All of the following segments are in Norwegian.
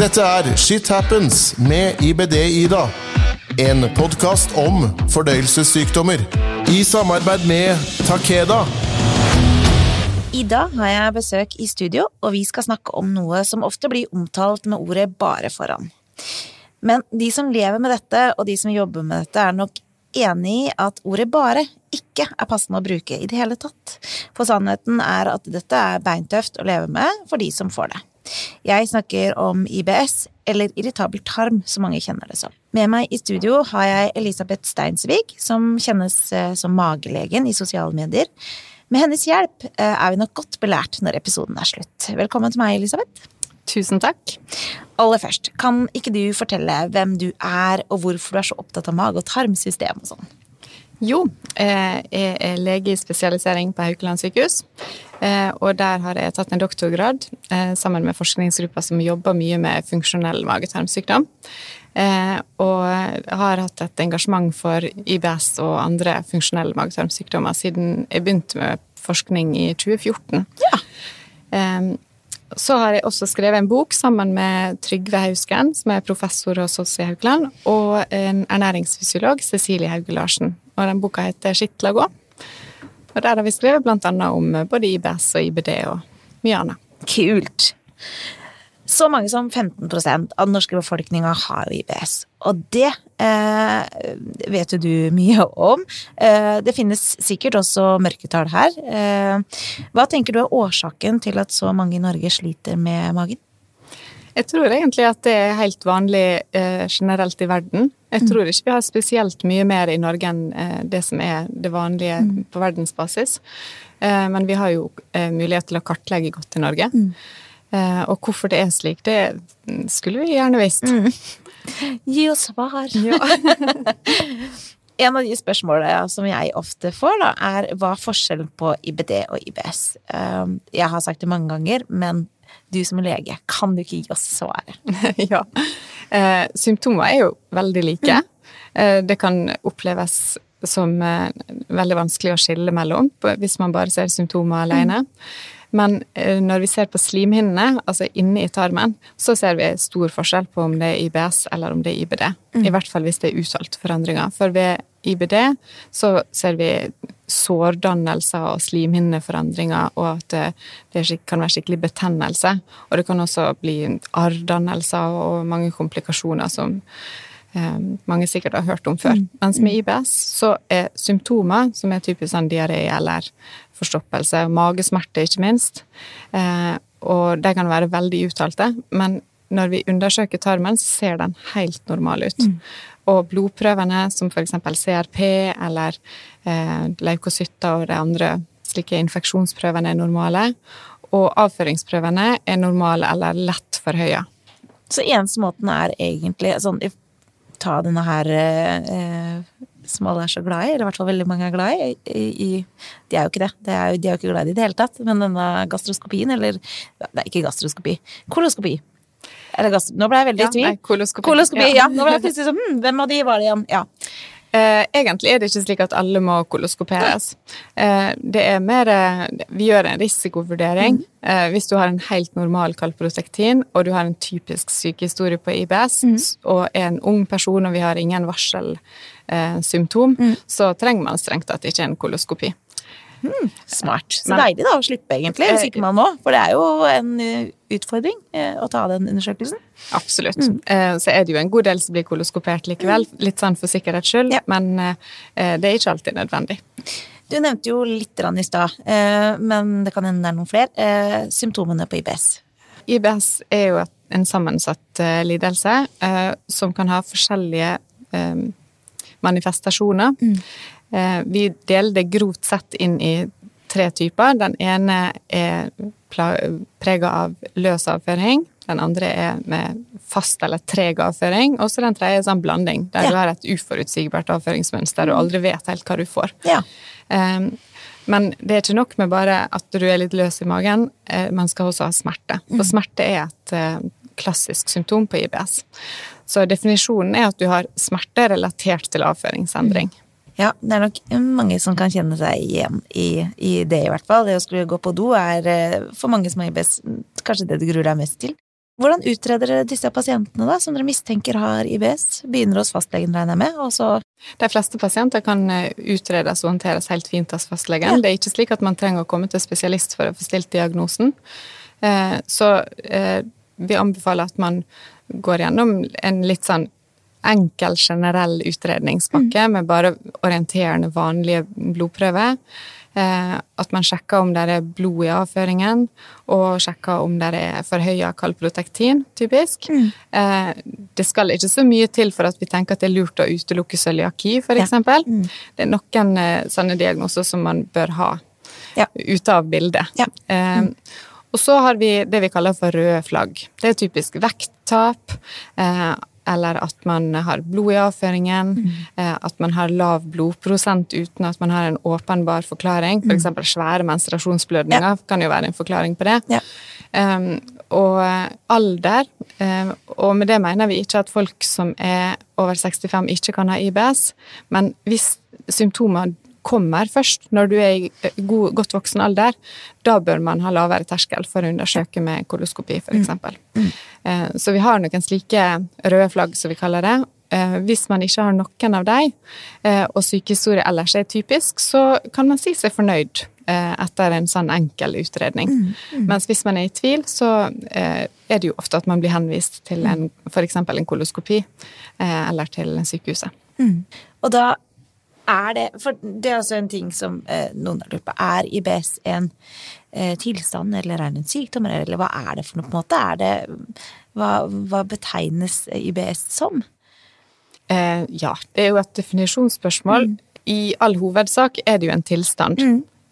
Dette er Shit Happens med IBD-Ida. En podkast om fordøyelsessykdommer. I samarbeid med Takeda. I dag har jeg besøk i studio, og vi skal snakke om noe som ofte blir omtalt med ordet bare foran. Men de som lever med dette, og de som jobber med dette, er nok enig i at ordet bare ikke er passende å bruke i det hele tatt. For sannheten er at dette er beintøft å leve med for de som får det. Jeg snakker om IBS, eller irritabel tarm, som mange kjenner det som. Med meg i studio har jeg Elisabeth Steinsvig, som kjennes eh, som magelegen i sosiale medier. Med hennes hjelp eh, er vi nok godt belært når episoden er slutt. Velkommen til meg, Elisabeth. Tusen takk. Aller først, kan ikke du fortelle hvem du er, og hvorfor du er så opptatt av mage- og tarmsystem og sånn? Jo, eh, jeg er lege i spesialisering på Haukeland sykehus. Eh, og der har jeg tatt en doktorgrad eh, sammen med forskningsgruppa som jobber mye med funksjonell mage-tarmsykdom. Og har hatt et engasjement for IBS og andre funksjonelle mage-tarmsykdommer siden jeg begynte med forskning i 2014. Ja. Så har jeg også skrevet en bok sammen med Trygve Hausken, som er professor hos oss i Haukeland, og en ernæringsfysiolog, Cecilie Hauge Larsen. Og den boka heter 'Skitla gå. Og der har vi skrevet annet om både IBS og IBD og mye annet. Kult. Så mange som 15 av den norske befolkninga har IBS. Og det eh, vet jo du mye om. Eh, det finnes sikkert også mørketall her. Eh, hva tenker du er årsaken til at så mange i Norge sliter med magen? Jeg tror egentlig at det er helt vanlig eh, generelt i verden. Jeg tror ikke vi har spesielt mye mer i Norge enn eh, det som er det vanlige mm. på verdensbasis. Eh, men vi har jo mulighet til å kartlegge godt i Norge. Mm. Eh, og hvorfor det er slik, det skulle vi gjerne visst. Mm. Gi oss svar. Ja. en av de spørsmålene som jeg ofte får, da, er hva er forskjellen på IBD og IBS? Eh, jeg har sagt det mange ganger, men du som lege, kan du ikke gi oss svaret? ja. Eh, symptomer er jo veldig like. Eh, det kan oppleves som veldig vanskelig å skille mellom hvis man bare ser symptomer alene. Men eh, når vi ser på slimhinnene, altså inne i tarmen, så ser vi stor forskjell på om det er IBS eller om det er IBD. Mm. I hvert fall hvis det er uttalte forandringer. For ved IBD så ser vi sårdannelser og slimhinneforandringer, og at det, det, kan være skikkelig betennelse. Og det kan også bli arrdannelser og mange komplikasjoner som eh, mange sikkert har hørt om før. Mm. Mens med IBS så er symptomer, som er typisk sånn diaré eller forstoppelse, magesmerter magesmerte ikke minst, eh, og de kan være veldig uttalte, men når vi undersøker tarmen, så ser den helt normal ut. Mm. Og blodprøvene, som f.eks. CRP eller eh, leukocytter og de andre slike infeksjonsprøvene, er normale. Og avføringsprøvene er normale eller lett forhøya. Så eneste måten er egentlig sånn Ta denne her eh, som alle er så glad i, eller i hvert fall veldig mange er glad i. i, i de er jo ikke det. De er jo, de er jo ikke glad i det i det hele tatt. Men denne gastroskopien, eller Nei, ikke gastroskopi. Koloskopi. Eller gastro... Nå ble jeg veldig i tvil. Ja, koloskopi. koloskopi ja. ja. Nå ble jeg plutselig sånn hm, Hvem av de var det igjen? Ja. Eh, egentlig er det ikke slik at alle må koloskoperes. Eh, det er mer eh, Vi gjør en risikovurdering. Mm. Eh, hvis du har en helt normal kalprotektin, og du har en typisk sykehistorie på IBS, mm. og er en ung person, og vi har ingen varselsymptom, mm. så trenger man strengt tatt ikke en koloskopi. Hmm, smart. Så deilig da å slippe, egentlig, hvis ikke man må. For det er jo en eh, utfordring eh, å ta den undersøkelsen. Absolutt. Mm. Eh, så er det jo en god del som blir koloskopert likevel, mm. litt sånn for sikkerhets skyld, ja. men det er ikke alltid nødvendig. Du nevnte jo litt i stad, men det kan hende det er noen flere. Symptomene på IBS? IBS er jo en sammensatt lidelse som kan ha forskjellige manifestasjoner. Mm. Eh, vi deler det grovt sett inn i tre typer. Den ene er prega av løs avføring. Den andre er med fast eller treg avføring. Og så den tredje er sånn blanding, der ja. du har et uforutsigbart avføringsmønster og aldri vet helt hva du får. Ja. Um, men det er ikke nok med bare at du er litt løs i magen, eh, man skal også ha smerte. For mm. smerte er et uh, klassisk symptom på IBS. Så definisjonen er at du har smerte relatert til avføringsendring. Mm. Ja, det er nok mange som kan kjenne seg igjen i, i, det, i hvert fall. Det å skulle gå på do er eh, for mange som har IBS kanskje det du gruer deg mest til. hvordan utreder dere disse pasientene da, som dere mistenker har IBS? Begynner hos fastlegen, regner jeg med, og så De fleste pasienter kan eh, utredes og håndteres helt fint hos fastlegen. Ja. Det er ikke slik at man trenger å komme til spesialist for å få stilt diagnosen. Eh, Så vi anbefaler at man går gjennom en litt sånn enkel, generell utredningspakke med bare orienterende, vanlige blodprøver. Eh, At man sjekker om det er blod i avføringen, og sjekker om det er forhøya kalprotektin, typisk. Eh, Det skal ikke så mye til for at vi tenker at det er lurt å utelukke cøliaki, for Ja. eksempel. Det er noen eh, sånne diagnoser som man bør ha Ja. ute av bildet. Ja. Eh, og så har vi det vi kaller for røde flagg. Det er typisk vekttap, eh, eller at man har blod i avføringen, mm. at man har lav blodprosent uten at man har en åpenbar forklaring. For eksempel svære menstruasjonsblødninger kan jo være en forklaring på det. Ja. Um, og eh, alder, um, og med det mener vi ikke at folk som er over 65 ikke kan ha IBS, men hvis symptomer kommer først når du er i eh, god, godt voksen alder, da bør man ha lavere terskel for å undersøke med koloskopi, f.eks. Mm. Så vi har noen slike røde flagg, som vi kaller det. Eh, Hvis man ikke har noen av dem, eh, og sykehistorie ellers er typisk, så kan man si seg fornøyd eh, etter en sånn enkel utredning. Mens hvis man er i tvil, så eh, er det jo ofte at man blir henvist til en, f.eks. en koloskopi, eh, eller til sykehuset. Og da er det For det er altså en ting som eh, noen har lurt på. Er IBS en eh, tilstand, eller er det en sykdom, eller hva er det for noe, på en måte? Er det Hva, hva betegnes IBS som? Eh, ja, det er jo et definisjonsspørsmål. I all hovedsak er det jo en tilstand.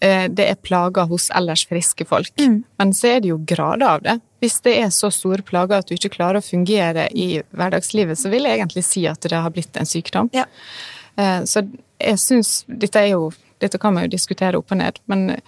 Eh, det er plager hos ellers friske folk. Men så er det jo grader av det. Hvis det er så store plager at du ikke klarer å fungere i hverdagslivet, så vil jeg egentlig si at det har blitt en sykdom. Ja. Eh, Så jeg syns Dette Dette kan man jo diskutere opp og ned, men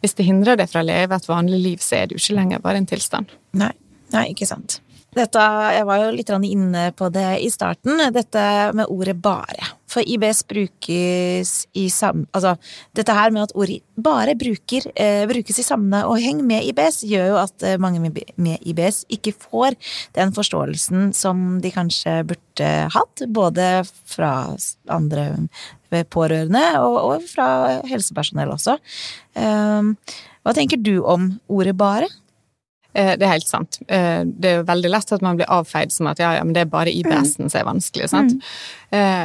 hvis det hindrer deg fra å leve et vanlig liv, så er det jo ikke lenger bare en tilstand. Nei, nei, ikke sant. Dette, jeg var jo litt inne på det i starten, dette med ordet bare. For IBS brukes i sam... Altså, dette her med at ordet bare bruker, eh, brukes i sammenheng med IBS, gjør jo at eh, mange med, IBS ikke får den forståelsen som de kanskje burde hatt, både fra andre pårørende og, og fra helsepersonell også. Eh, hva tenker du om ordet bare? Eh, Det er helt sant. Eh, Det er jo veldig lett at man blir avfeid som at ja, ja, men det er bare IBS-en som er vanskelig. sant? Eh,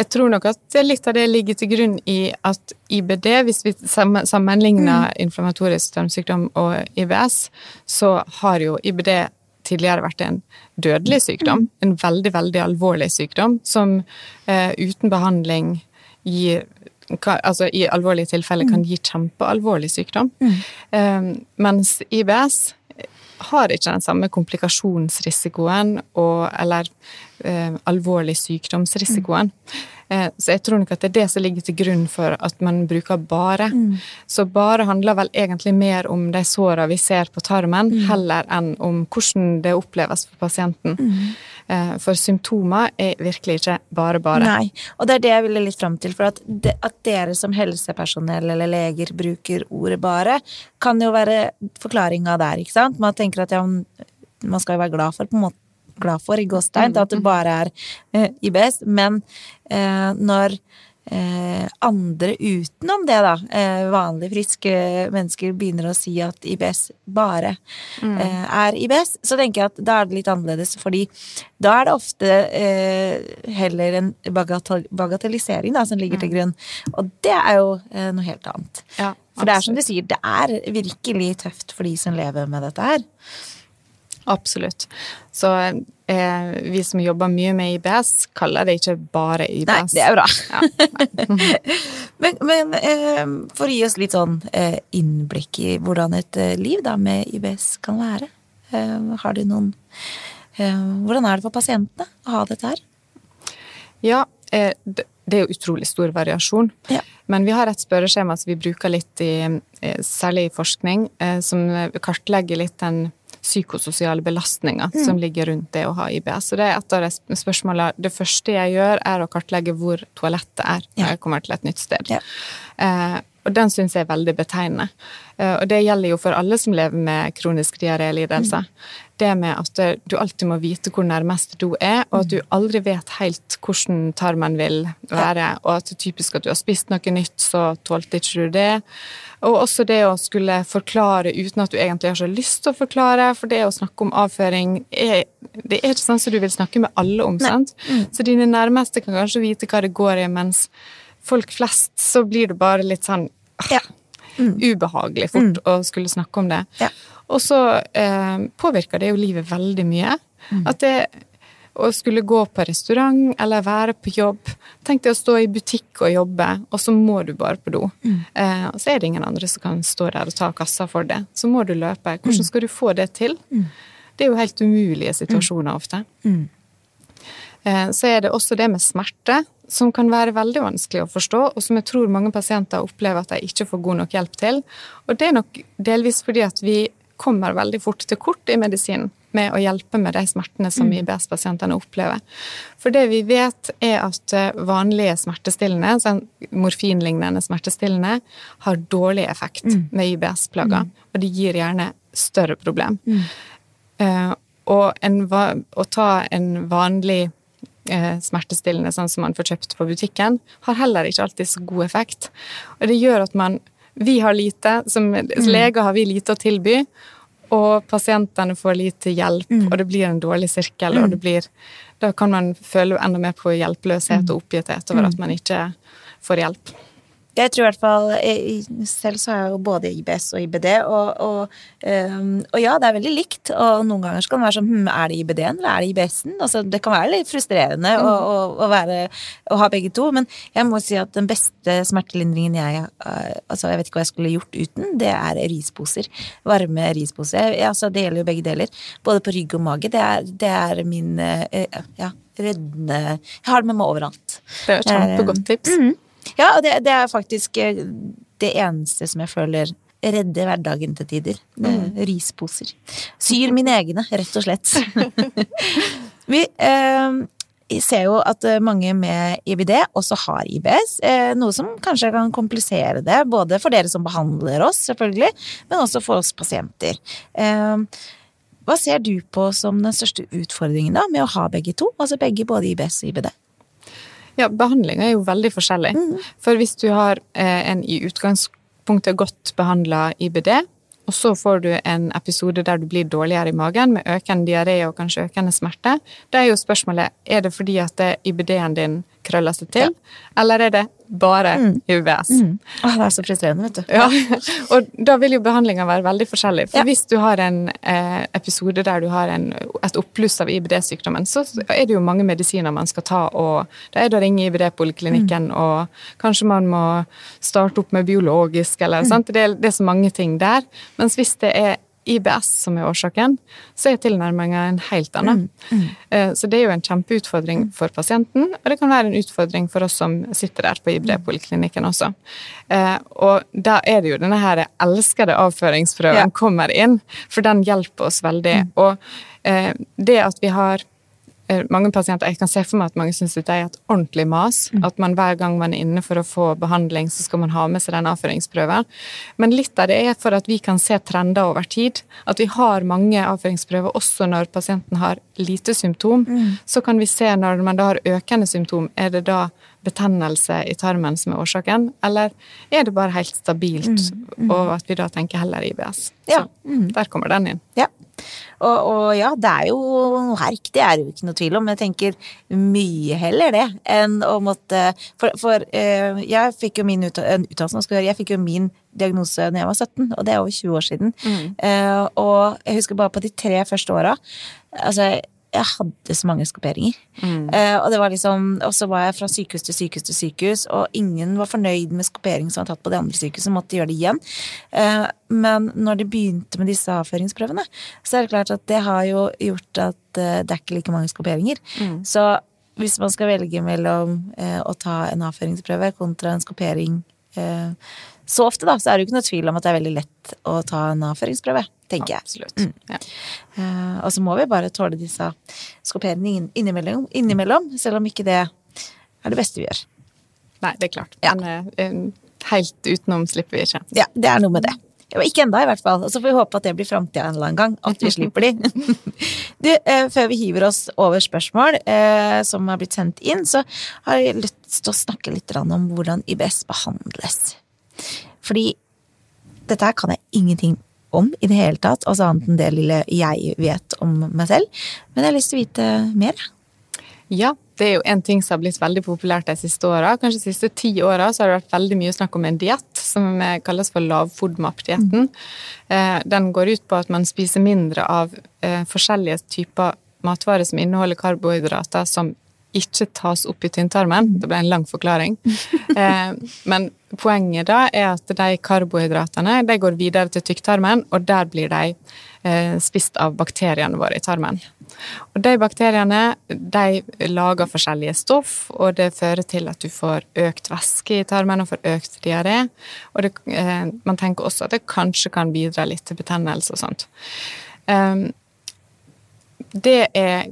Jeg tror nok at litt av det ligger til grunn i at IBD, hvis vi sammenligner sammenligner inflammatorisk tarmsykdom og IBS, så har jo IBD tidligere vært en dødelig sykdom. En veldig, veldig alvorlig sykdom som eh, uten behandling gir kan, altså i alvorlige tilfeller kan gi kjempealvorlig sykdom. Eh, mens IBS har ikke den samme komplikasjonsrisikoen og, eller eh, alvorlig sykdomsrisikoen. Eh, så jeg tror nok at det er det som ligger til grunn for at man bruker bare. Så bare handler vel egentlig mer om de såra vi ser på tarmen, heller enn om hvordan det oppleves for pasienten. Mm. for symptomer er virkelig ikke bare bare. Nei, og det er det jeg ville litt fram til, for at, de, at dere som helsepersonell eller leger bruker ordet bare, kan jo være forklaringa der, ikke sant? Man tenker at ja, man skal jo være glad for, på en måte, glad for i Gåstein, at det bare er eh, IBS, men eh, når eh, andre utenom det, da, eh, vanlige friske mennesker begynner å si at IBS bare eh, er IBS, så tenker jeg at da er det litt annerledes, fordi da er det ofte eh, heller en bagatell bagatellisering da, som ligger til grunn, og det er jo eh, noe helt annet. Ja, For det er som du sier, det er virkelig tøft for de som lever med dette her. Absolutt. Så eh, vi som jobber mye med IBS, kaller det ikke bare IBS. Nei, det er bra. Ja. Men, men eh, for å gi oss litt sånn eh, innblikk i hvordan et eh, liv da med IBS kan være, eh, har du noen eh, Hvordan er det for pasientene å ha dette her? Ja, eh, det det er jo utrolig stor variasjon. Ja. Men vi har et spørreskjema som vi bruker litt i, eh, særlig i forskning, som kartlegger litt den psykososiale belastninga som ligger rundt det å ha IBS. Så det er et av de spørsmålene Det første jeg gjør, er å kartlegge hvor toalettet er når Ja. jeg kommer til et nytt sted. Ja. Eh, og den syns jeg er veldig betegnende. Eh, og det gjelder jo for alle som lever med kronisk diarélidelser. Det med at du alltid må vite hvor nærmeste do er, og at du aldri vet helt hvordan tarmen vil være, og at det er typisk at du har spist noe nytt, så tålte ikke du det. Og også det å skulle forklare uten at du egentlig har så lyst til å forklare, for det å snakke om avføring er, det er ikke sånn som du vil snakke med alle om, sant? Mm. Så dine nærmeste kan kanskje vite hva det går i, mens folk flest så blir det bare litt sånn ja. Mm. ubehagelig fort mm. å skulle snakke om det. Ja. Og så eh, påvirker det jo livet veldig mye. Mm. At det å skulle gå på restaurant eller være på jobb. Tenk deg å stå i butikk og jobbe, og så må du bare på do. Mm. Eh, og så er det ingen andre som kan stå der og ta kassa for det. Så må du løpe. Hvordan mm. skal du få det til? Mm. Det er jo helt umulige situasjoner ofte. Mm. Eh, så er det også det med smerte, som kan være veldig vanskelig å forstå, og som jeg tror mange pasienter opplever at de ikke får god nok hjelp til. Og det er nok delvis fordi at vi kommer veldig fort til kort i medisinen med å hjelpe med de smertene som mm. IBS-pasientene opplever. For det vi vet, er at eh, vanlige smertestillende, sånn morfinlignende smertestillende, har dårlig effekt mm. med IBS-plager, mm. og det gir gjerne større problem. Mm. Uh, og en, å ta en vanlig smertestillende sånn som man får kjøpt på butikken, har heller ikke alltid så god effekt. Og det gjør at man Vi har lite, som mm. leger har vi lite å tilby, og pasientene får lite hjelp, mm. og det blir en dårlig sirkel. Mm. og det blir, Da kan man føle enda mer på hjelpeløshet og oppgitthet over at mm. man ikke får hjelp. Jeg tror i hvert fall Selv så har jeg jo både IBS og IBD, og, og, um, og, ja, det er veldig likt. Og noen ganger så kan det være sånn hm, Er det IBD-en, eller er det IBS-en? Altså, det kan være litt frustrerende mm. å, å, være, å, ha begge to, men jeg må si at den beste smertelindringen jeg uh, Altså, jeg vet ikke hva jeg skulle gjort uten, det er risposer. Varme risposer. Jeg, altså, det gjelder jo begge deler. Både på rygg og mage. Det er, det er min uh, ja, reddende Jeg har det med meg overalt. Det er et kjempegodt tips. Mm. Ja, og det, det, er faktisk eh, det eneste som jeg føler redder hverdagen til tider. Mm. Risposer. Syr mine egne, rett og slett. Vi eh, ser jo at eh, mange med IBD også har IBS, eh, noe som kanskje kan komplisere det, både for dere som behandler oss, selvfølgelig, men også for oss pasienter. Eh, hva ser du på som den største utfordringen da, med å ha begge to? Altså begge både IBS og IBD? Ja, behandlinga er jo veldig forskjellig. Mm. For hvis du har eh, en i utgangspunktet godt behandla IBD, og så får du en episode der du blir dårligere i magen med økende diaré og kanskje økende smerte, da er jo spørsmålet er det fordi at IBD-en din krøller seg til, ja. eller er det bare mm. UBS. Mm. Åh, det er så frustrerende, vet du. Ja. og da vil jo behandlinga være veldig forskjellig. For ja. hvis du har en eh, episode der du har en, et oppbluss av IBD-sykdommen, så er det jo mange medisiner man skal ta, og da er det å ringe IBD-poliklinikken, mm. og kanskje man må starte opp med biologisk, eller mm. sant. Det er, det er så mange ting der. Mens hvis det er IBS som er årsaken, så er tilnærminga en helt annen. Mm, mm. Så det er jo en kjempeutfordring for pasienten, og det kan være en utfordring for oss som sitter der på IBD-poliklinikken også. Eh, og da er det jo denne her elskede avføringsprøven ja. kommer inn, for den hjelper oss veldig. Mm. Og eh, det at vi har Eh, mange pasienter, Jeg kan se for meg at mange syns det er et ordentlig mas. Mm. At man hver gang man er inne for å få behandling, så skal man ha med seg den avføringsprøven. Men litt av det er for at vi kan se trender over tid. At vi har mange avføringsprøver også når pasienten har lite symptom. Mm. Så kan vi se når man da har økende symptom, er det da betennelse i tarmen som er årsaken, eller er det bare helt stabilt, mm. Mm. og at vi da tenker heller IBS? Ja. Så mm. der kommer den inn. Ja. Og, og, ja, det er jo noe herk, det er jo ikke noe tvil om. Men jeg tenker mye heller det enn å måtte For, for uh, jeg fikk jo min utdannelse Jeg fikk jo min diagnose da jeg var 17, og det er over 20 år siden. Mm. Uh, og jeg husker bare på de tre første åra Altså, jeg hadde så mange skoperinger. Mm. Uh, og det var liksom, og så var jeg fra sykehus til sykehus til sykehus, og ingen var fornøyd med skopering som var tatt på de andre sykehusene, måtte gjøre det igjen. Uh, men når de begynte med disse avføringsprøvene, så er det klart at det har jo gjort at uh, det er ikke like mange skoperinger. Mm. Så hvis man skal velge mellom å ta en avføringsprøve kontra en skopering så ofte, da, så er det jo ikke noe tvil om at det er veldig lett å ta en avføringsprøve, tenker jeg. Absolutt. Mm. Ja. Uh, og så må vi bare tåle disse skoperingene innimellom, innimellom, selv om ikke det er det beste vi gjør. Nei, det er klart. Ja. Men uh, helt utenom slipper vi ikke. Ja, det er noe med det. Ikke enda i hvert fall. Og så får vi håpe at det blir framtida en eller annen gang. At vi slipper de. du, eh, før vi hiver oss over spørsmål eh, som har blitt sendt inn, så har jeg lyst til å snakke litt om hvordan IBS behandles. Fordi dette her kan jeg ingenting om i det hele tatt, altså annet enn det lille jeg vet om meg selv. Men jeg har lyst til å vite mer. Ja, det er jo en ting som har blitt veldig populært de siste åra. Kanskje de siste ti åra har det vært veldig mye snakk om en diett som kalles for lavfodmap-dietten. Mm. Den går ut på at man spiser mindre av eh, forskjellige typer matvarer som inneholder karbohydrater som ikke tas opp i tynntarmen. Det ble en lang forklaring. Eh, men poenget da er at de karbohydratene de går videre til tykktarmen, og der blir de eh, spist av bakteriene våre i tarmen. Og de bakteriene de lager forskjellige stoff, og det fører til at du får økt væske i tarmen og får økt diaré. Og det, eh, man tenker også at det kanskje kan bidra litt til betennelse og sånt. Det er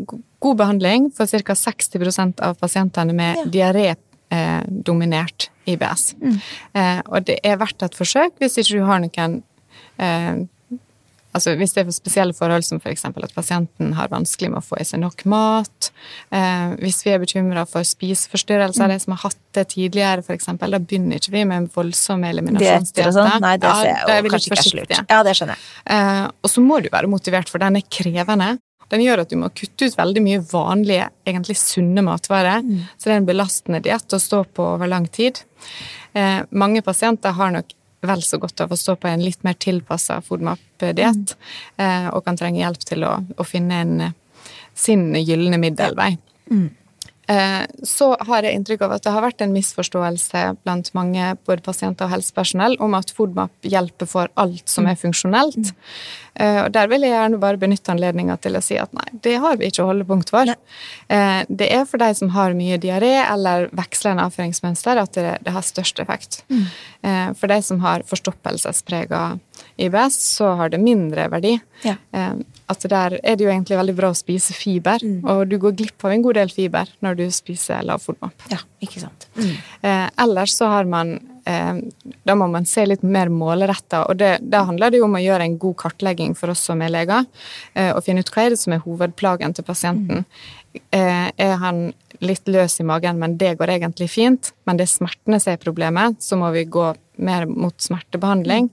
god behandling for ca. 60% av pasientene med ja. diaré-dominert eh, IBS. Mm. Eh, og det er verdt et forsøk hvis ikke du har noen eh, Altså hvis det er for spesielle forhold som f.eks. For at pasienten har vanskelig med å få i seg nok mat, eh, hvis vi er bekymra for spiseforstyrrelser, mm. de som har hatt det tidligere f.eks., da begynner ikke vi med en voldsom Sånn? Nei, det ser jeg jo ja, kanskje ikke er lurt. Ja, det skjønner jeg. Eh, og så må du være motivert, for den er krevende. Den gjør at du må kutte ut veldig mye vanlige, egentlig sunne matvarer. Mm. Så det er en belastende diett å stå på over lang tid. Eh, mange pasienter har nok vel så godt av å stå på en litt mer tilpassa FODMAP-diett, mm. eh, og kan trenge hjelp til å, å finne en, sin gylne middelvei. Mm. Eh, så har jeg inntrykk av at det har vært en misforståelse blant mange både pasienter og helsepersonell om at FODMAP hjelper for alt som er funksjonelt. Eh, og Der vil jeg gjerne bare benytte anledninga til å si at nei, det har vi ikke holdepunkt for. Nei. det er for de som har mye diaré eller vekslende avføringsmønster at det, det har størst effekt. Mm. For de som har forstoppelsesprega IBS, så har det mindre verdi. Ja Altså der er det jo egentlig veldig bra å spise fiber, mm. og du går glipp av en god del fiber når du spiser lavfòrmat. Ja, ikke sant. Mm. Eh, ellers så har man eh, Da må man se litt mer målretta, og det, da handler det jo om å gjøre en god kartlegging for oss som er leger, eh, og finne ut hva er det som er hovedplagen til pasienten. Mm. Eh, er han litt løs i magen, men det går egentlig fint, men det er smertene som er problemet, så må vi gå mer mot smertebehandling.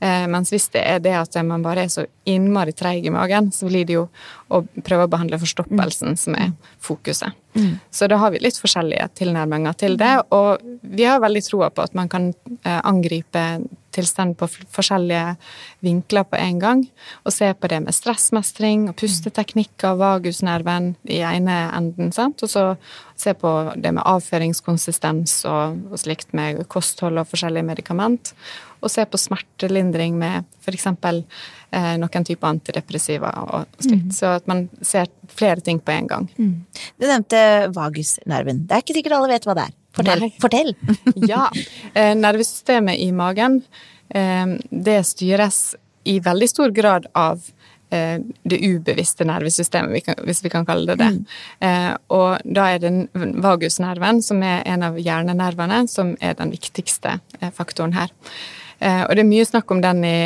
Eh, mens hvis det er det at man bare er så innmari treig i magen, så blir det jo å prøve å behandle forstoppelsen som er fokuset. Mm. Så da har vi litt forskjellige tilnærminger til det, og vi har veldig troa på at man kan eh, angripe tilstand på forskjellige vinkler på en gang, og se på det med stressmestring og pusteteknikker, vagusnerven i ene enden, sant? og så se på det med avføringskonsistens og, og slikt med kosthold og forskjellige medikament, og se på smertelindring med f.eks. Eh, noen typer antidepressiva og slikt. Mm. Så at man ser flere ting på en gang. Mm. Du nevnte vagusnerven. Det er ikke sikkert alle vet hva det er. Fortell! Fortell. ja. Eh, nervesystemet i magen, eh, det styres i veldig stor grad av det ubevisste nervesystemet, hvis vi kan kalle det det. Mm. Eh, og da er det vagusnerven, som er en av hjernenervene, som er den viktigste eh, faktoren her. Eh, og det er mye snakk om den i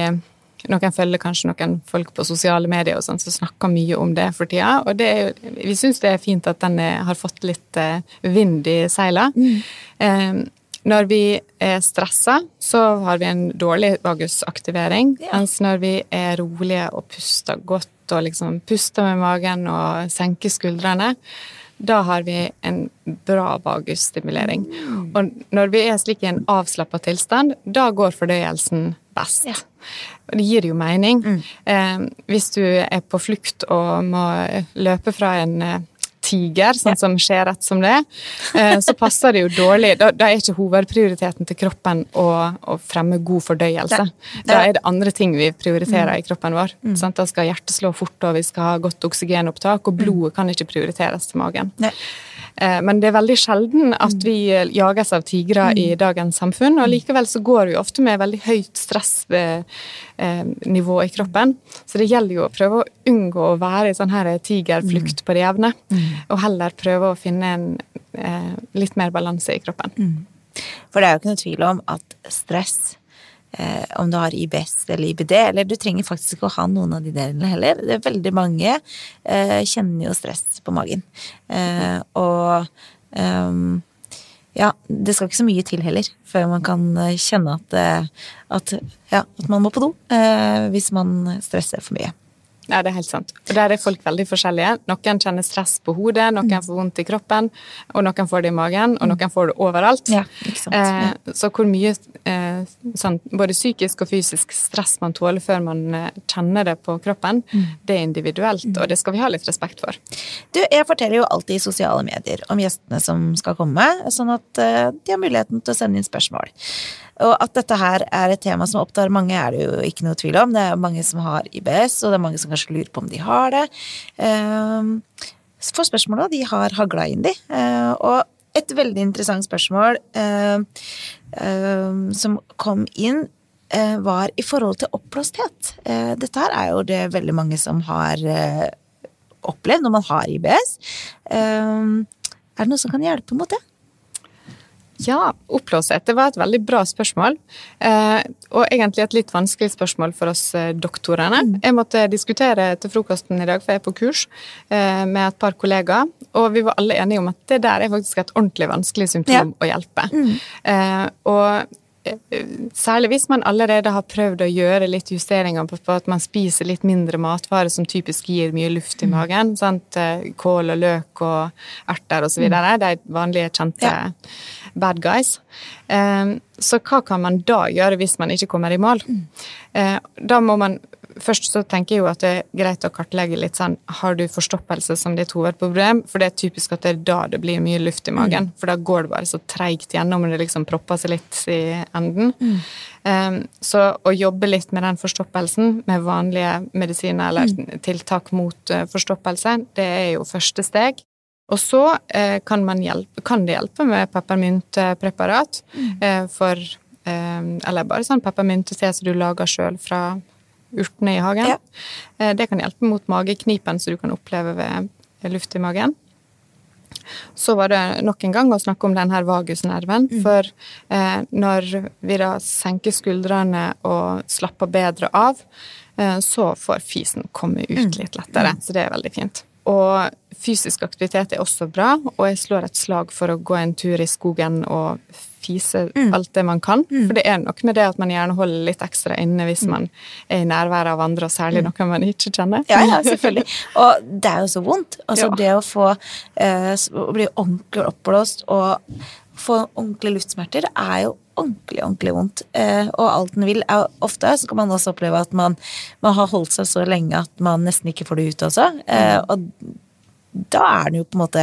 noen følger kanskje noen folk på sosiale medier og sånn som snakker mye om det for tida. Og det er, vi syns det er fint at den er, har fått litt vind i seila. Mm. Når vi er stressa, så har vi en dårlig vagusaktivering. Ja. Mens når vi er rolige og puster godt og liksom puster med magen og senker skuldrene, da har vi en bra vagusstimulering. Mm. Og når vi er slik i en avslappa tilstand, da går fordøyelsen best. Ja. Og det gir jo mening. Mm. Eh, hvis du er på flukt og må løpe fra en eh, tiger, sånn som skjer rett som det, eh, så passer det jo dårlig. Da, da er ikke hovedprioriteten til kroppen å, å fremme god fordøyelse. Da er det andre ting vi prioriterer mm. i kroppen vår. Mm. Da skal hjertet slå fort, og vi skal ha godt oksygenopptak, og blodet kan ikke prioriteres til magen. Nei. Eh, men det er veldig sjelden at vi jages av tigre i mm. dagens samfunn, og likevel så går vi ofte med veldig høyt stressnivå i kroppen. Så det gjelder jo å prøve å unngå å være i sånn her tigerflukt mm. på det jevne, mm. og heller prøve å finne en eh, litt mer balanse i kroppen. For det er jo ikke noe tvil om at stress eh, om du har IBS eller IBD, eller du trenger faktisk ikke å ha noen av de delene heller. Det er veldig mange eh, kjenner jo stress på magen. Eh, og ehm, ja, det skal ikke så mye til heller før man kan eh, kjenne at, eh, at, ja, at man må på do eh, hvis man stresser for mye. Ja, det er helt sant. Og der er folk veldig forskjellige. Noen kjenner stress på hodet, noen mm. får vondt i kroppen, og noen får det i magen, og mm. noen får det overalt. Ja. Eh, så hvor mye eh, sånn, både psykisk og fysisk stress man tåler før man eh, kjenner det på kroppen, mm. det er individuelt, mm. og det skal vi ha litt respekt for. Du, jeg forteller jo alltid i sosiale medier om gjestene som skal komme, sånn at eh, de har muligheten til å sende inn spørsmål. Og at dette her er et tema som opptar mange, er det jo ikke noe tvil om. Det er mange som har IBS, og det er mange som kanskje lurer på om de har det. Ehm, for spørsmåla, de har hagla inn, de. Eh, og et veldig interessant spørsmål eh, eh, som kom inn, var i forhold til oppblåsthet. Dette her er jo det veldig mange som har opplevd når man har IBS. Er det noe som kan hjelpe mot det? Ja, oppblåshet. Det var et veldig bra spørsmål. Eh, og egentlig et litt vanskelig spørsmål for oss eh, doktorene. Mm. Jeg måtte diskutere til frokosten i dag, for jeg er på kurs eh, med et par kollegaer. Og vi var alle enige om at det der er faktisk et ordentlig vanskelig symptom ja. å hjelpe. Mm. Eh, og Særlig hvis man allerede har prøvd å gjøre litt justeringer på, at man spiser litt mindre matvarer som typisk gir mye luft i mm. magen. Sant? Eh, kål og løk og erter osv. Mm. De vanlige, kjente ja. bad guys. Eh, så hva kan man da gjøre hvis man ikke kommer i mål? Mm. Eh, da må man Først så tenker jeg jo at det er greit å kartlegge litt sånn Har du forstoppelse som ditt hovedproblem? For det er typisk at det er da det blir mye luft i magen. Mm. For da går det bare så treigt gjennom, og det liksom propper seg litt i enden. Mm. Um, så å jobbe litt med den forstoppelsen med vanlige medisiner eller mm. tiltak mot uh, forstoppelse, det er jo første steg. Og så eh, kan, hjelpe, kan, det hjelpe med peppermyntepreparat eh, for Eller bare sånn peppermyntete som du lager sjøl fra urtene i hagen. Ja. Eh, det kan hjelpe mot mageknipen som du kan oppleve ved luft i magen. Så var det nok en gang å snakke om denne vagusnerven. Mm. For eh, når vi da senker skuldrene og slapper bedre av, eh, så får fisen komme ut mm. litt lettere. Mm. Så det er veldig fint. Og fysisk aktivitet er også bra, og jeg slår et slag for å gå en tur i skogen og fise mm. alt det man kan. Mm. For det er nok med det at man gjerne holder litt ekstra inne hvis mm. man er i nærværet av andre, og særlig mm. noe man ikke kjenner. Ja, ja, selvfølgelig. Og det er jo så vondt. Altså ja. det å få eh, å bli ordentlig oppblåst og få ordentlige luftsmerter er jo ordentlig, ordentlig vondt. Eh, og alt den vil er Ofte så kan man også oppleve at man, man, har holdt seg så lenge at man nesten ikke får det ut også. Eh, mm. og da er den jo på en måte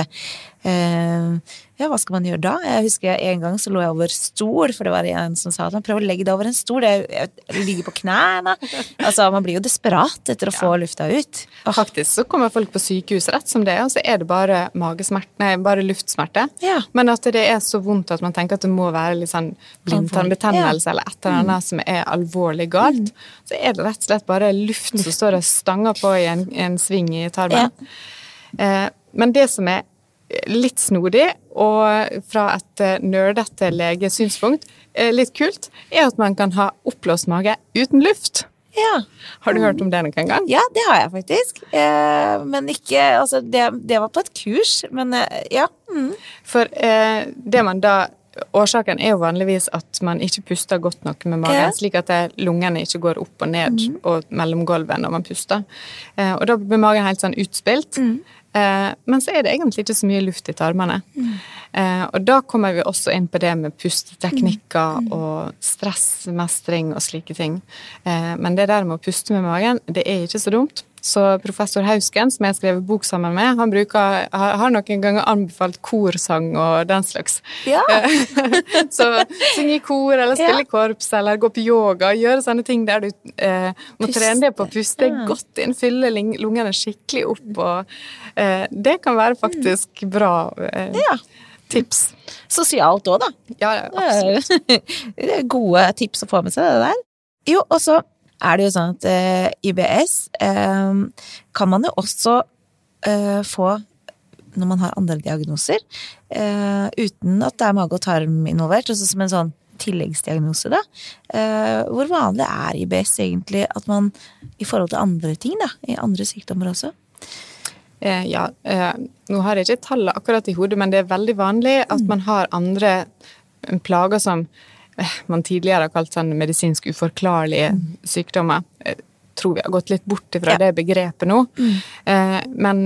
eh, Ja, hva skal man gjøre da? Jeg husker en gang så lå jeg over stol, for det var en som sa at man prøver å legge deg over en stol. Det ligger på knærne. Altså, man blir jo desperat etter å få lufta ut. Og faktisk så kommer folk på sykehus rett som det er, og så er det bare magesmerte, nei, bare luftsmerte. Ja. Men at det er så vondt at man tenker at det må være litt sånn blindtarmbetennelse ja. eller et eller annet mm. som er alvorlig galt. Mm. Så er det rett og slett bare luft som står og stanger på i en, en sving i tarmen. Eh, men det som er litt snodig, og fra et eh, nerdete legesynspunkt litt kult, er at man kan ha oppblåst mage uten luft. Ja. Har du hørt om det noen gang? Ja, det har jeg faktisk. Eh, men ikke Altså, det, det, var på et kurs, men ja. Mm. For det man da Årsaken er jo vanligvis at man ikke puster godt nok med magen, ja. slik at lungene ikke går opp og ned mm. og mellom gulvet når man puster. og da blir magen helt sånn utspilt. Mm. Eh, men så er det egentlig ikke så mye luft i tarmene. Mm. Eh, og da kommer vi også inn på det med pusteteknikker mm. og stressmestring og slike ting. Eh, men det der med å puste med magen, det er ikke så dumt. Så professor Hausken, som jeg har skrevet bok sammen med, han bruker, har noen ganger anbefalt korsang og den slags. Ja. så synge i kor, eller spille i korps, eller gå på yoga. Gjøre sånne ting der du eh, må puste. trene deg på å puste ja. godt inn, fylle lungene skikkelig opp. Og, eh, det kan være faktisk bra eh, ja. Tips. Sosialt òg, da. Ja, absolutt. Det er gode tips å få med seg, det der. Jo, og så er det jo sånn at eh, IBS eh, kan man jo også eh, få når man har andre diagnoser, eh, uten at det er mage og tarm involvert. Altså som en sånn tilleggsdiagnose, da. Eh, hvor vanlig er IBS egentlig at man i forhold til andre ting, da, i andre sykdommer også? Eh, ja, eh, nå har jeg ikke tallet akkurat i hodet, men det er veldig vanlig at man har andre plager som eh, man tidligere har kalt sånn medisinsk uforklarlige mm. sykdommer. Jeg tror vi har gått litt bort fra ja. det begrepet nå. Mm. Eh, men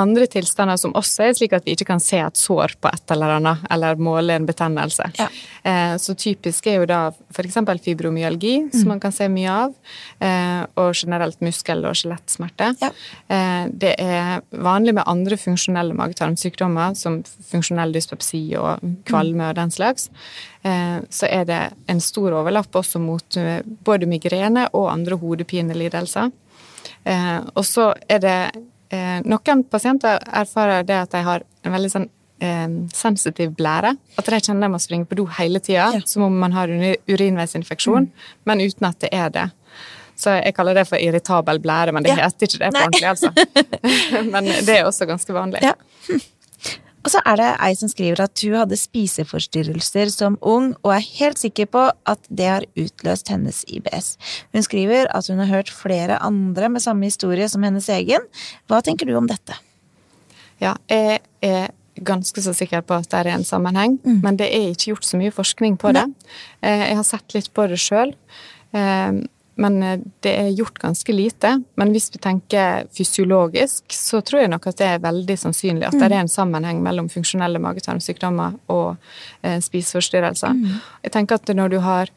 andre tilstander som også er slik at vi ikke kan se et sår på et eller annet, eller måle en betennelse. Ja. Eh, så typisk er jo da f.eks. fibromyalgi, mm. som man kan se mye av, eh, og generelt muskel- og skjelettsmerter. Ja. Eh, det er vanlig med andre funksjonelle magetarmsykdommer, som funksjonell dyspepsi og kvalme og den slags. Så er det en stor overlapp også mot både migrene og andre hodepinelidelser. Og så er det Eh, noen pasienter erfarer det at de har en veldig sånn eh, sensitiv blære. At de kjenner de må springe på do hele tida, ja. som om man har urinveisinfeksjon, mm. men uten at det er det. Så jeg kaller det for irritabel blære, men det ja. heter ikke det på ordentlig, altså. men det er også ganske vanlig. Ja. Og så er det ei som skriver at hun hadde spiseforstyrrelser som ung, og er helt sikker på at det har utløst hennes IBS. Hun skriver at hun har hørt flere andre med samme historie som hennes egen. Hva tenker du om dette? Ja, jeg er ganske så sikker på at det er en sammenheng, mm. men det er ikke gjort så mye forskning på det. Eh, jeg har sett litt på det sjøl. Men eh, det er gjort ganske lite. Men hvis vi tenker fysiologisk, så tror jeg nok at det er veldig sannsynlig at mm. det er en sammenheng mellom funksjonelle magetarmsykdommer og eh, spiseforstyrrelser. Mm. Jeg tenker at når du har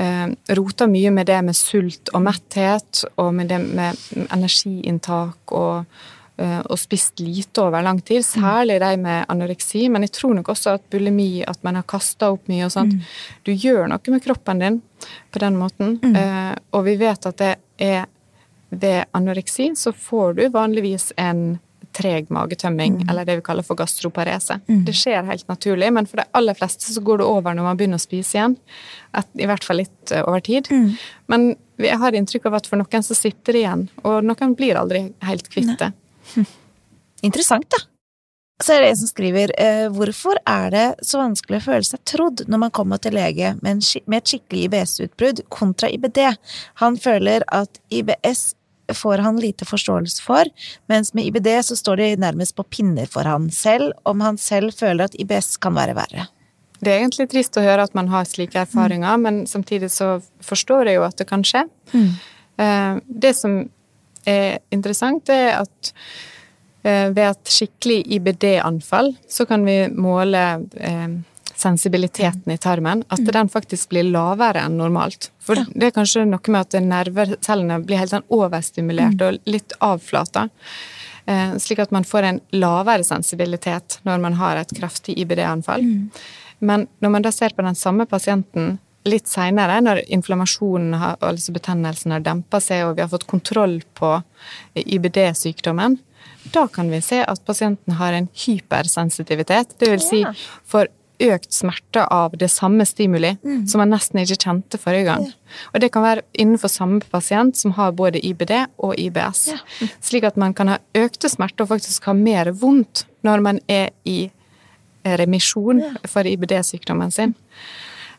eh, rota mye med det med sult og metthet, og med det med energiinntak og og spist lite over lang tid, særlig de med anoreksi. Men jeg tror nok også at bulimi, at man har kasta opp mye og sånt mm. Du gjør noe med kroppen din på den måten. Mm. Eh, og vi vet at det er ved anoreksi så får du vanligvis en treg magetømming, mm. eller det vi kaller for gastroparese. Mm. Det skjer helt naturlig, men for de aller fleste så går det over når man begynner å spise igjen. Et, I hvert fall litt uh, over tid. Mm. Men jeg har inntrykk av at for noen så sitter det igjen, og noen blir aldri helt kvitt det. Interessant, da. Så er det en som skriver eh, hvorfor er det så vanskelig å føle seg trodd når man kommer til lege med, med et skikkelig IBS-utbrudd kontra IBD? Han føler at IBS får han lite forståelse for, mens med IBD så står de nærmest på pinner for han selv, om han selv føler at IBS kan være verre. Det er egentlig trist å høre at man har slike erfaringer, mm. men samtidig så forstår jeg jo at det kan skje. Mm. Eh, det som er interessant, det er at eh, ved et skikkelig IBD-anfall så kan vi måle eh, sensibiliteten i tarmen, at mm. den faktisk blir lavere enn normalt. For ja. det er kanskje noe med at nervecellene blir helt sånn overstimulert mm. og litt avflata. Eh, slik at man får en lavere sensibilitet når man har et kraftig IBD-anfall. Mm. Men når man da ser på den samme pasienten litt seinere, når inflammasjonen har, altså betennelsen har dempa seg og vi har fått kontroll på IBD-sykdommen, da kan vi se at pasienten har en hypersensitivitet. Det vil si for økt smerte av det samme stimuli mm. som man nesten ikke kjente forrige gang. Og det kan være innenfor samme pasient som har både IBD og IBS. Ja. Slik at man kan ha økte smerter og faktisk ha mer vondt når man er i remisjon for IBD-sykdommen sin.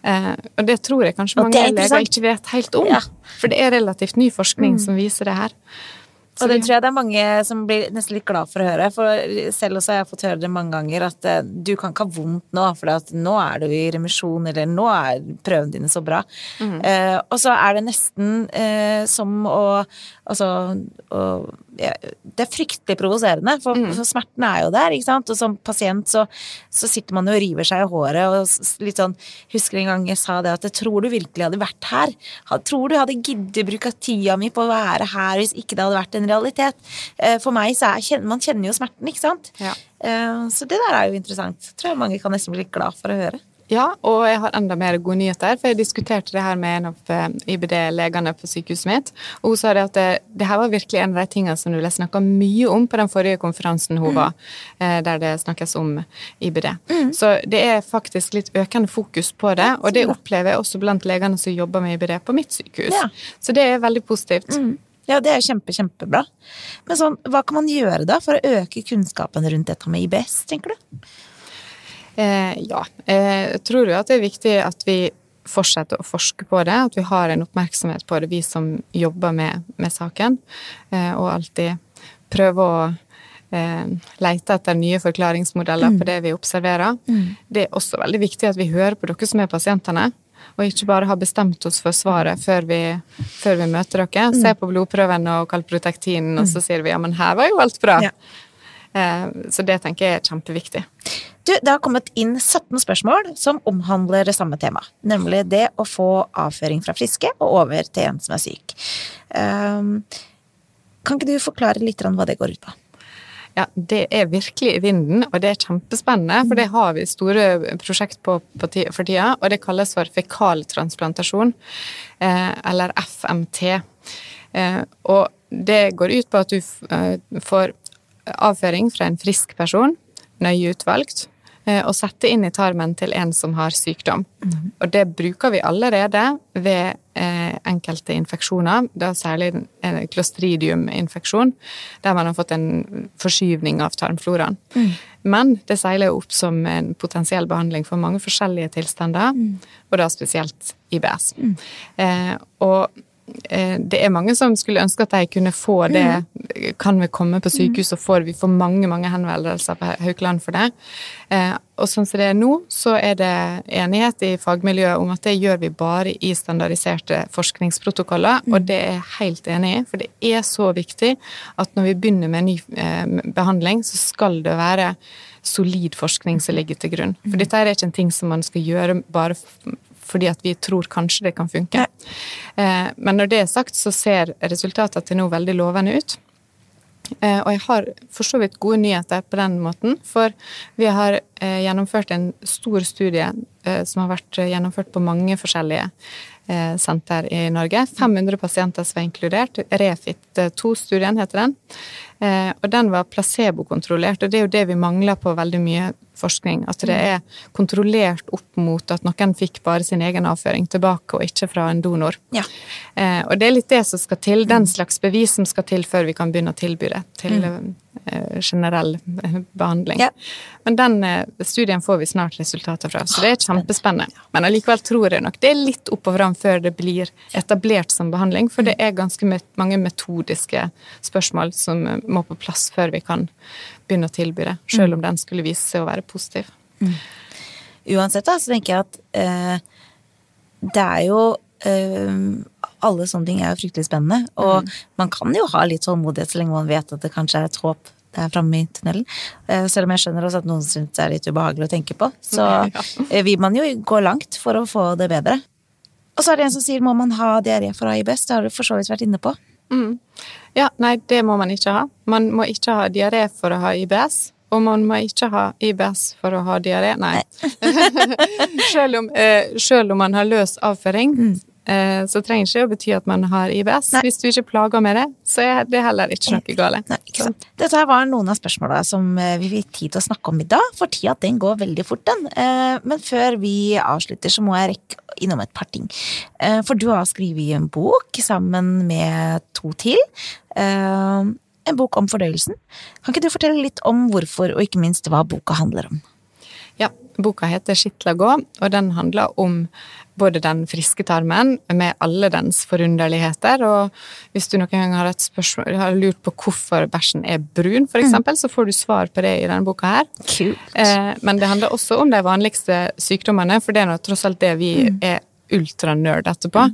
Eh, og det tror jeg kanskje mange leger ikke vet helt om. Ja. For det er relativt ny forskning mm. som viser det her. Og det tror jeg det er mange som blir nesten litt glad for å høre. For selv også har jeg fått høre det mange ganger at uh, du kan ikke ha vondt nå, for nå er du i remisjon, eller nå er prøvene dine så bra. Mm. Eh, og så er det nesten eh, som å Altså å, Det er fryktelig provoserende, for, mm. for, smerten er jo der, ikke sant. Og som pasient så, så sitter man og river seg i håret og litt sånn Husker en gang jeg sa det at jeg tror du virkelig hadde vært her? Tror du hadde giddet å bruke tida mi på å være her hvis ikke det hadde vært en en realitet. Eh, for meg så er Man kjenner jo smerten, ikke sant? Ja. Eh, så det der er jo interessant. Tror jeg mange kan nesten bli glad for å høre. Ja, og jeg har enda mer gode nyheter, for jeg diskuterte det her med en av eh, IBD-legene på sykehuset mitt, og hun sa det at det, det, her var virkelig en av de tingene som du snakka mye om på den forrige konferansen hun mm. var, der det snakkes om IBD. Mm. Så det er faktisk litt økende fokus på det, og det opplever jeg også blant legene som jobber med IBD på mitt sykehus. Ja. Så det er veldig positivt. Mm. Ja, det er jo kjempe, kjempebra. Men sånn, hva kan man gjøre da for å øke kunnskapen rundt dette med IBS, tenker du? Eh, ja. Jeg tror jo at det er viktig at vi fortsetter å forske på det, at vi har en oppmerksomhet på det, vi som jobber med, med saken, eh, og alltid prøver å eh, lete etter nye forklaringsmodeller mm. på det vi observerer. Mm. Det er også veldig viktig at vi hører på dere som er pasientene, og ikke bare har bestemt oss for svaret før vi, før vi møter dere. Mm. Se på blodprøven og kalprotektinen, og så mm. sier vi ja, men her var jo alt bra. Ja. Eh, så det tenker jeg er kjempeviktig. Du, det har kommet inn 17 spørsmål som omhandler det samme tema, nemlig det å få avføring fra friske og over til en som er syk. Um, kan ikke du forklare litt hva det går ut på? Ja, det er virkelig i vinden, og det er kjempespennende. For det har vi store prosjekt på, på for tida, og det kalles for fekaltransplantasjon, eh, eller FMT. Eh, og det går ut på at du eh, får avføring fra en frisk person, nøye utvalgt, og sette inn i tarmen til en som har sykdom. Mm. Og det bruker vi allerede ved eh, enkelte infeksjoner, da særlig en clostridium-infeksjon, der man har fått en forskyvning av tarmfloraen. Mm. Men det seiler opp som en potensiell behandling for mange forskjellige tilstander, mm. og da spesielt IBS. Mm. Eh, og Eh, det er mange som skulle ønske at de kunne få det. Mm. Kan vi komme på sykehus, og får vi for mange mange henvendelser på Haukeland for det. Eh, og sånn som det er nå, så er det enighet i fagmiljøet om at det gjør vi bare i standardiserte forskningsprotokoller, og mm. det er jeg helt enig i. For det er så viktig at når vi begynner med ny eh, behandling, så skal det være solid forskning som ligger til grunn. For mm. dette er ikke en ting som man skal gjøre bare fordi at vi tror kanskje det kan funke. Eh, men når det er sagt, så ser resultatet til nå veldig lovende ut. Eh, og jeg har for så vidt gode nyheter på den måten, for vi har eh, gjennomført en stor studie som har vært gjennomført på mange forskjellige senter i Norge. 500 pasienter som var inkludert. Refit 2-studien heter den. Og den var placebokontrollert, og det er jo det vi mangler på veldig mye forskning. At det er kontrollert opp mot at noen fikk bare sin egen avføring tilbake, og ikke fra en donor. Ja. Eh, og det er litt det som skal til, den slags bevis som skal til før vi kan begynne å tilby det til mm. Eh, generell eh, behandling. Ja. Men den eh, studien får vi snart resultater fra, så det er kjempespennende. Men allikevel tror jeg nok det er litt opp og fram før det blir etablert som behandling, for det er ganske mange metodiske spørsmål som må på plass før vi kan begynne å tilby det, selv om den skulle vise seg å være positiv. Mm. Uansett, da, så tenker jeg at eh, det er jo eh, Alle sånne ting er jo fryktelig spennende, og mm. man kan jo ha litt tålmodighet så lenge man vet at det kanskje er et håp der framme i tunnelen. Eh, selv om jeg skjønner også at noen syns det er litt ubehagelig å tenke på. Så ja. vil man jo gå langt for å få det bedre. Og så er det en som sier må man ha diaré for å ha IBS? Det har du for så vidt vært inne på. Mm. Ja, nei, det må man ikke ha. Man må ikke ha diaré for å ha IBS. Og man må ikke ha IBS for å ha diaré. Nei. selv, om, eh, selv, om, man har løs avføring, mm. Eh, så trenger ikke å bety at man har IBS. Nei. Hvis du ikke plager med det, så er det heller ikke noe galt. Dette her var noen av spørsmåla som eh, vi fikk tid til å snakke om i dag, for tida den går veldig fort, den. Eh, men før vi avslutter, så må jeg rekke innom et par ting. For du har skrevet en bok sammen med to til. En bok om fordøyelsen. Kan ikke du fortelle litt om hvorfor, og ikke minst hva boka handler om? Ja, boka heter 'Skitla gå, og den handler om både den friske tarmen med alle dens forunderligheter, og hvis du noen gang har, spørsmål, har lurt på hvorfor bæsjen er brun, eksempel, mm. så får du svar på det i denne boka her. Kult. Eh, men det handler også om de vanligste sykdommene, for det er nå tross alt det vi mm. er ultranerd etterpå.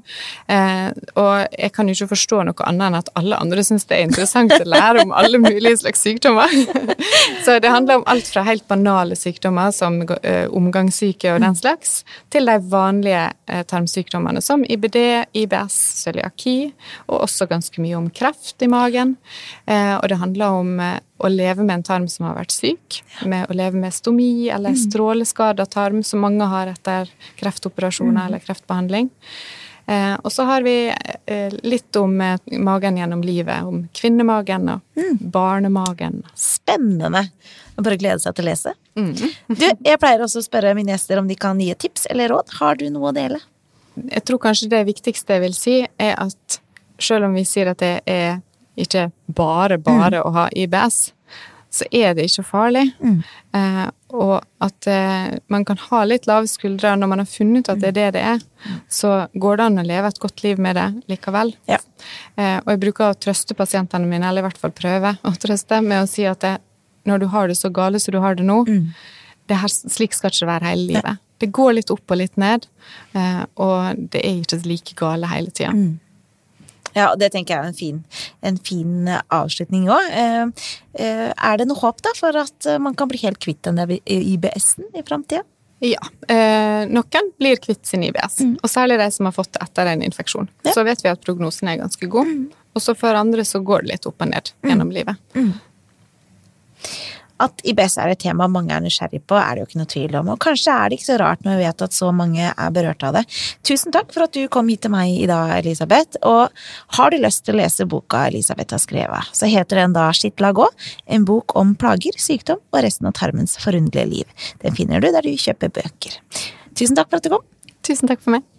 Eh, og jeg kan jo ikke forstå noe annet enn at alle andre syns det er interessant å lære om alle mulige slags sykdommer. så det handler om alt fra helt banale sykdommer som eh, omgangssyke og den slags, til de vanlige eh, tarmsykdommene som IBD, IBS, cøliaki, og også ganske mye om kreft i magen. Eh, og det handler om eh, å leve med en tarm som har vært syk, med å leve med stomi eller mm. stråleskada tarm, som mange har etter kreftoperasjoner mm. eller kreftbehandling. Eh, og så har vi eh, litt om eh, magen gjennom livet, om kvinnemagen og mm. barnemagen. Spennende! Bare glede seg til å lese. Mm. du, jeg pleier også å spørre mine gjester om de kan gi tips eller råd. Har du noe å dele? Jeg tror kanskje det viktigste jeg vil si, er at selv om vi sier at det er ikke bare, bare mm. å ha IBS, så er det ikke farlig. Mm. Eh, og at eh, man kan ha litt lave skuldre. Når man har funnet ut at det er det det er, så går det an å leve et godt liv med det likevel. Ja. Eh, og jeg bruker å trøste pasientene mine, eller i hvert fall prøve å trøste, med å si at det, når du har det så gale som du har det nå, det her, slik skal ikke være hele livet. Det går litt opp og litt ned, eh, og det er ikke like gale hele tida. Ja, og det tenker jeg er en fin, en fin eh, avslutning òg. Eh, eh, er det noe håp da for at man kan bli helt kvitt den IBS-en i framtida? Ja. Eh, noen blir kvitt sin IBS, og særlig de som har fått det etter en infeksjon. Ja. Så vet vi at prognosen er ganske god. Og så for andre så går det litt opp og ned gjennom livet. At IBS er et tema mange er nysgjerrig på, er det jo ikke noe tvil om, og kanskje er det ikke så rart når vi vet at så mange er berørt av det. Tusen takk for at du kom hit til meg i dag, Elisabeth, og har du lyst til å lese boka Elisabeth har skrevet, så heter den da Skitt la gå, en bok om plager, sykdom og resten av tarmens forunderlige liv. Den finner du der du kjøper bøker. Tusen takk for at du kom. Tusen takk for meg.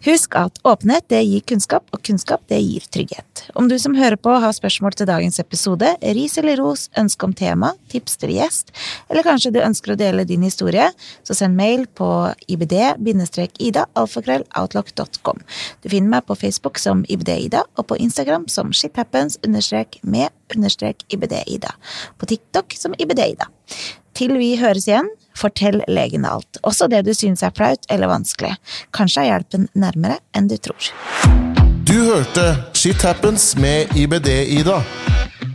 Husk at åpenhet det gir kunnskap, og kunnskap det gir trygghet. Om du som hører på har spørsmål til dagens episode, ris eller ros, ønske om tema, tips til gjest, eller kanskje du ønsker å dele din historie, så send mail på ibd-ida alfakrølloutlook.com. Du finner meg på Facebook som ibd-ida, og på Instagram som shithappens-med-ibd-ida. På TikTok som ibd-ida. Til vi høres igjen, fortell legen alt, også det du synes er flaut eller vanskelig. Kanskje er hjelpen nærmere enn du tror. Du hørte Shit Happens med IBD-Ida.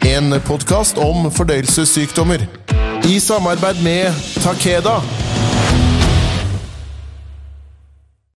En podkast om fordøyelsessykdommer. I samarbeid med Takeda.